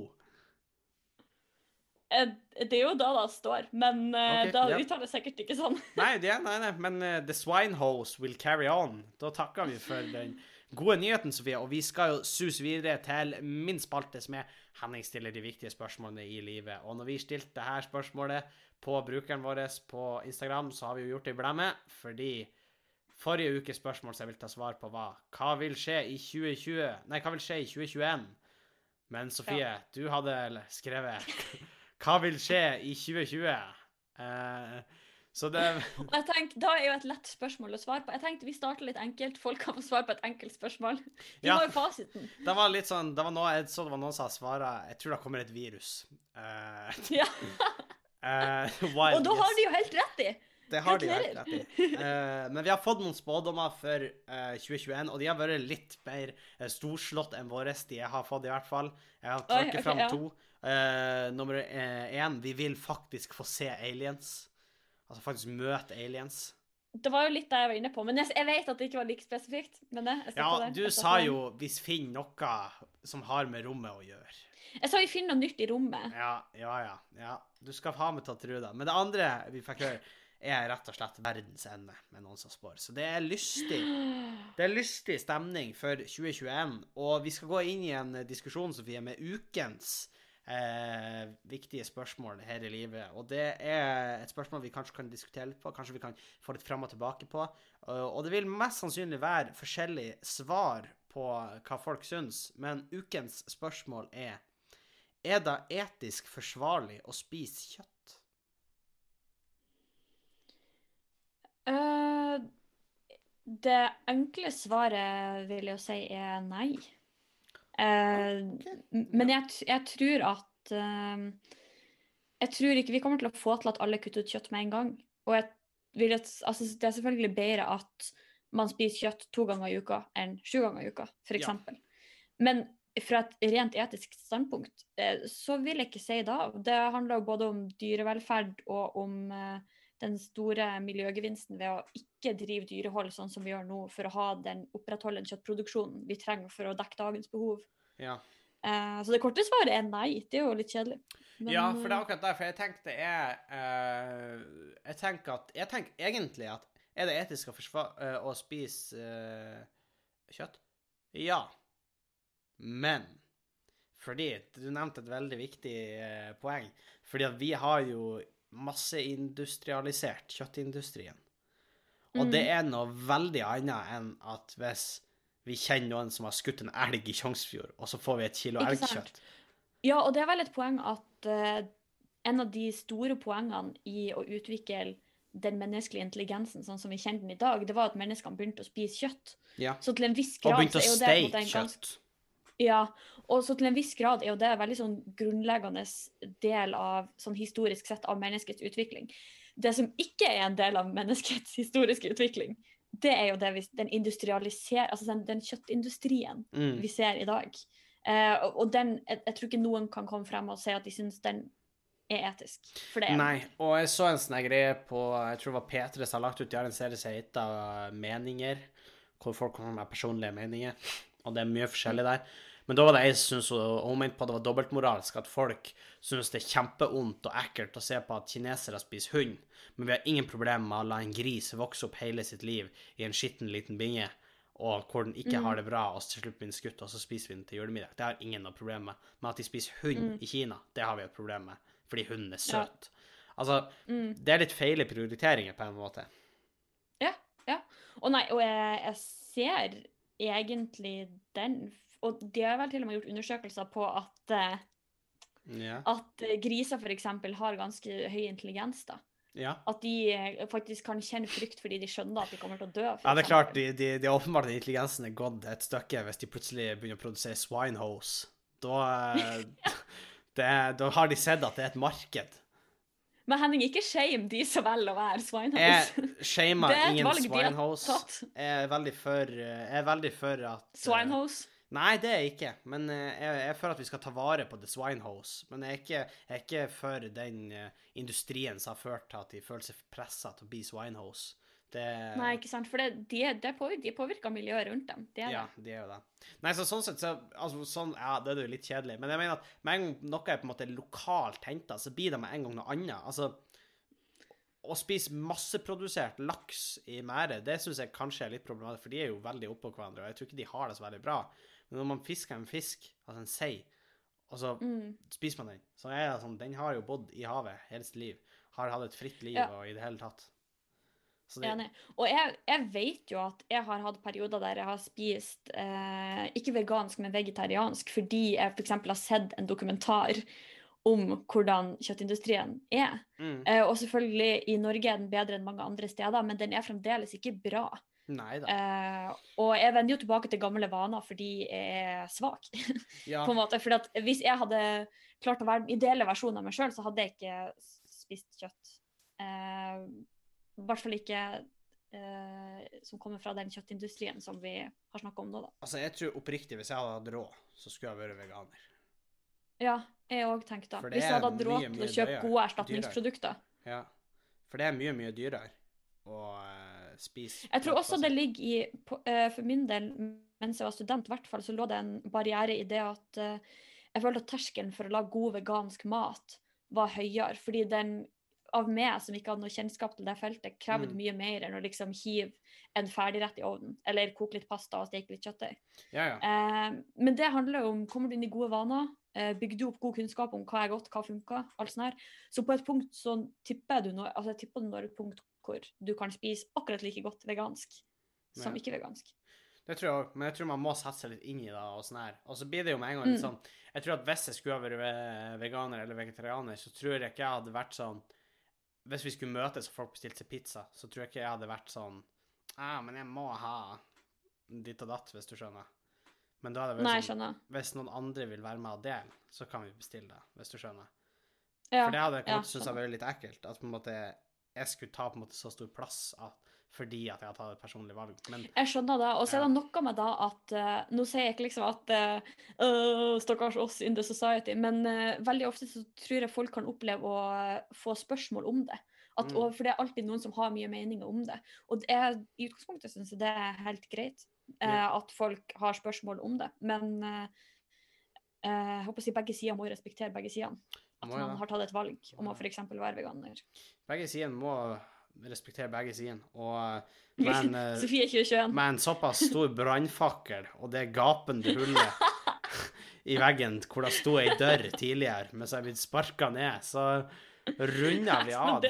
Eh, Det er jo da det står, men okay, da ja. uttales sikkert ikke sånn. *laughs* Nei, det, nei, nei, men uh, the swinehose will carry on. Da takker vi for den gode nyheten, Sofie. Og vi skal jo suse videre til min spalte, som er Henning stiller de viktige spørsmålene i livet. Og når vi stilte her spørsmålet på brukeren vår på Instagram, så har vi jo gjort det i blemme, fordi forrige ukes spørsmål som jeg vil ta svar på, var hva vil skje i 2020 Nei, hva vil skje i 2021? Men Sofie, du hadde skrevet *laughs* hva vil skje i 2020? Uh, så det *laughs* jeg tenker, Da er jo et lett spørsmål å svare på. Jeg tenkte Vi starter litt enkelt. Folk kan få svar på et enkelt spørsmål. De Ja. har jo fasiten. Det var litt sånn Det var noe jeg så det var noen som svara Jeg tror det kommer et virus. Uh, Ja. *laughs* Uh, wild Og da har de jo helt rett i! Det har de helt rett i. Uh, men vi har fått noen spådommer for uh, 2021, og de har vært litt mer uh, storslått enn våre. De jeg har fått, i hvert fall. Jeg har trukket okay, fram ja. to. Eh, nummer én Vi vil faktisk få se aliens. Altså faktisk møte aliens. Det var jo litt det jeg var inne på, men jeg, jeg vet at det ikke var like spesifikt. Men jeg, jeg Ja, du sa jo 'hvis finner noe som har med rommet å gjøre'. Jeg sa vi finner noe nytt i rommet. Ja, ja, ja. ja. Du skal ha tro det. Men det andre vi fikk høre, er rett og slett verdens ende, med noen som spår. Så det er lystig. Det er lystig stemning for 2021, og vi skal gå inn i en diskusjon, Sofie, med ukens eh, viktige spørsmål her i livet. Og det er et spørsmål vi kanskje kan diskutere litt på, kanskje vi kan få litt fram og tilbake på. Uh, og det vil mest sannsynlig være forskjellige svar på hva folk syns, men ukens spørsmål er Er det etisk forsvarlig å spise kjøtt? Det enkle svaret vil jeg jo si er nei. Eh, okay. Men jeg, jeg tror at eh, Jeg tror ikke vi kommer til å få til at alle kutter ut kjøtt med en gang. Og jeg vil at, altså, det er selvfølgelig bedre at man spiser kjøtt to ganger i uka enn sju ganger i uka, f.eks. Ja. Men fra et rent etisk standpunkt eh, så vil jeg ikke si da. Det handler både om dyrevelferd og om eh, den store miljøgevinsten ved å ikke drive dyrehold sånn som vi gjør nå, for å ha den opprettholde den kjøttproduksjonen vi trenger for å dekke dagens behov. Ja. Uh, så det korte svaret er nei. Det er jo litt kjedelig. Men, ja, for det er eh, akkurat derfor jeg tenkte er uh, Jeg tenker at Jeg tenker egentlig at er det etisk å, forsvare, uh, å spise eh, kjøtt? Ja. Men fordi Du nevnte et veldig viktig eh, poeng. Fordi at vi har jo masseindustrialisert kjøttindustrien. Og det Mm. er noe veldig annet enn at hvis vi kjenner noen som har skutt en elg i Tjongsfjord, og så får vi et kilo elgkjøtt. Ja, og det er vel et poeng at uh, en av de store poengene i å utvikle den menneskelige intelligensen sånn som vi kjenner den i dag, det var at menneskene begynte å spise kjøtt. Ja. Så til en viss Og begynte å steke det steike måte ganske kjøtt. Ja, og så til en viss grad er jo det en veldig sånn grunnleggende del av, sånn historisk sett, av menneskets utvikling. Det som ikke er en del av menneskets *laughs* historiske utvikling, det er jo det vi, den industrialiser, altså den, den kjøttindustrien Mm. vi ser i dag. Eh, og og den, jeg, jeg tror ikke noen kan komme frem og si at de syns den er etisk, for det er Nei, og jeg så en sånn greie på Jeg tror det var P3 som har lagt ut De har en serie som heter Meninger, hvor folk kommer med personlige meninger. Og det er mye forskjellig der. Men da var det som syntes og hun mente på at det var dobbeltmoralsk at folk syns det er kjempeondt og ekkelt å se på at kinesere spiser hund, men vi har ingen problemer med å la en gris vokse opp hele sitt liv i en skitten liten binge, og hvor den ikke Mm. har det bra, og til slutt blir den skutt, og så spiser vi den til julemiddag. Det har ingen noe problem med. Men at de spiser hund Mm. i Kina, det har vi et problem med, fordi hunden er Ja. søt. Altså, Mm. det er litt feile prioriteringer på en måte. Og nei, og jeg, jeg ser egentlig den Og de har vel til og med gjort undersøkelser på at, Ja. at eh, griser f.eks. har ganske høy intelligens. da. ja. At de eh, faktisk kan kjenne frykt fordi de skjønner at de kommer til å dø. Ja, det er klart, de, de, de åpenbart intelligensen er gått et stykke hvis de plutselig begynner å produsere swinehose. Da, eh, *laughs* det, da har de sett at det er et marked. Men Henning, ikke shame de som velger å være Jeg swinehouse. shamer er ingen swinehose. Jeg er veldig for, jeg er veldig for at Swinehose? Nei, det er jeg ikke. Men eh, jeg jeg er for at vi skal ta vare på the Swinehouse. Men jeg er ikke, jeg er ikke for den eh, industrien som har ført til at de føler seg pressa til å bli Swinehouse. Det Nei, ikke sant? For det, de, det påvirker, de påvirker miljøet rundt dem. Det er Ja, det. de er jo det. Nei, så sånn sett så altså, sånn, Ja, det er jo litt kjedelig. Men jeg mener at med en gang noe er på en måte lokalt henta, så blir det med en gang noe annet. Altså å spise masseprodusert laks i merdet, det syns jeg kanskje er litt problematisk, for de er jo veldig oppå hverandre, og jeg tror ikke de har det så veldig bra. Men når man fisker en fisk, altså en sei, og så Mm. spiser man den, så er det sånn Den har jo bodd i havet hele sitt liv. Har hatt et fritt liv Ja. og i det hele tatt. Så det, Enig. Og jeg, jeg vet jo at jeg har hatt perioder der jeg har spist eh, ikke vegansk, men vegetariansk, fordi jeg f.eks. har sett en dokumentar om hvordan kjøttindustrien er. mm, Eh, og selvfølgelig, i Norge er den bedre enn mange andre steder, men den er fremdeles ikke bra. Eh, og jeg vender jo tilbake til gamle vaner fordi jeg er svak. *laughs* Ja. på en måte. Fordi at hvis jeg hadde klart å være den ideelle versjonen av meg sjøl, så hadde jeg ikke spist kjøtt. Eh, I hvert fall ikke eh, som kommer fra den kjøttindustrien som vi har snakka om nå, da. Altså, jeg tror oppriktig, hvis jeg hadde hatt råd, så skulle jeg vært veganer. Ja, jeg òg tenkte. Det Hvis jeg hadde hatt råd til å kjøpe dyrere- gode erstatningsprodukter. Ja. For det er mye, mye dyrere å spise Jeg tror også det ligger i på- eh, For min del, mens jeg var student, i hvert fall, så lå det en barriere i det at eh, jeg følte at terskelen for å lage god vegansk mat var høyere. Fordi den av meg som ikke hadde noe kjennskap til det feltet, krevde Mm. mye mer enn å liksom hive en ferdigrett i ovnen, eller koke litt pasta og steke litt kjøttdeig. Ja, ja. Eh, men det handler jo om kommer du inn i gode vaner, eh, bygger du opp god kunnskap om hva er godt, hva funker, alt sånt her. Så på et punkt så tipper du når, altså jeg tipper du når et punkt hvor du kan spise akkurat like godt vegansk som Ja. ikke vegansk. Det tror jeg òg, men jeg tror man må sette seg litt inn i det. Og sånn her. Og så blir det jo med en gang litt Mm. sånn Jeg tror at hvis jeg skulle vært veganer eller vegetarianer, så tror jeg ikke jeg hadde vært sånn Hvis vi skulle møtes og folk bestilte seg pizza, så tror jeg ikke jeg hadde vært sånn Ja, men jeg må ha ditt og datt, hvis du skjønner. Men da hadde det vært sånn. Hvis noen andre vil være med og dele, så kan vi bestille det, hvis du skjønner. Ja, For det hadde jeg ja, synes skjønner. vært litt ekkelt. At på en måte jeg skulle ta på en måte så stor plass at, fordi at jeg har tatt et personlig valg. Men Jeg skjønner det. Og så er det noe med da at uh, Nå sier jeg ikke liksom at uh, Stakkars oss in the society, men uh, veldig ofte så tror jeg folk kan oppleve å få spørsmål om det. At, Mm. og, for det er alltid noen som har mye meninger om det. Og det er, i utgangspunktet syns jeg det er helt greit uh, at folk har spørsmål om det. Men jeg håper å si begge sider må respektere begge sidene. At Må man har tatt et valg om å f.eks. være veganer. begge sidene må respektere begge sidene. Og *laughs* med en, Sofie 2021. med en såpass stor brannfakkel og det gapende hullet *laughs* i veggen hvor det sto ei dør tidligere, mens jeg er blitt sparka ned, så runder vi *laughs* av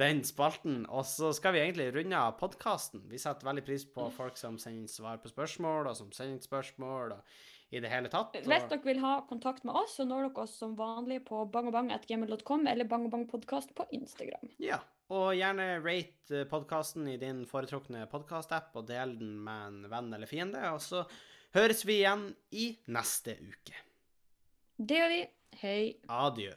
den spalten. Og så skal vi egentlig runde av podkasten. Vi setter veldig pris på folk som sender svar på spørsmål, og som sender spørsmål, og i det hele tatt. Hvis dere vil ha kontakt med oss, så når dere oss som vanlig på bangobang.gmil.com eller bangobangpodkast på Instagram. ja. Og gjerne rate podkasten i din foretrukne podkast-app, og del den med en venn eller fiende. Og så høres vi igjen i neste uke. Det gjør vi. Hei. Adjø.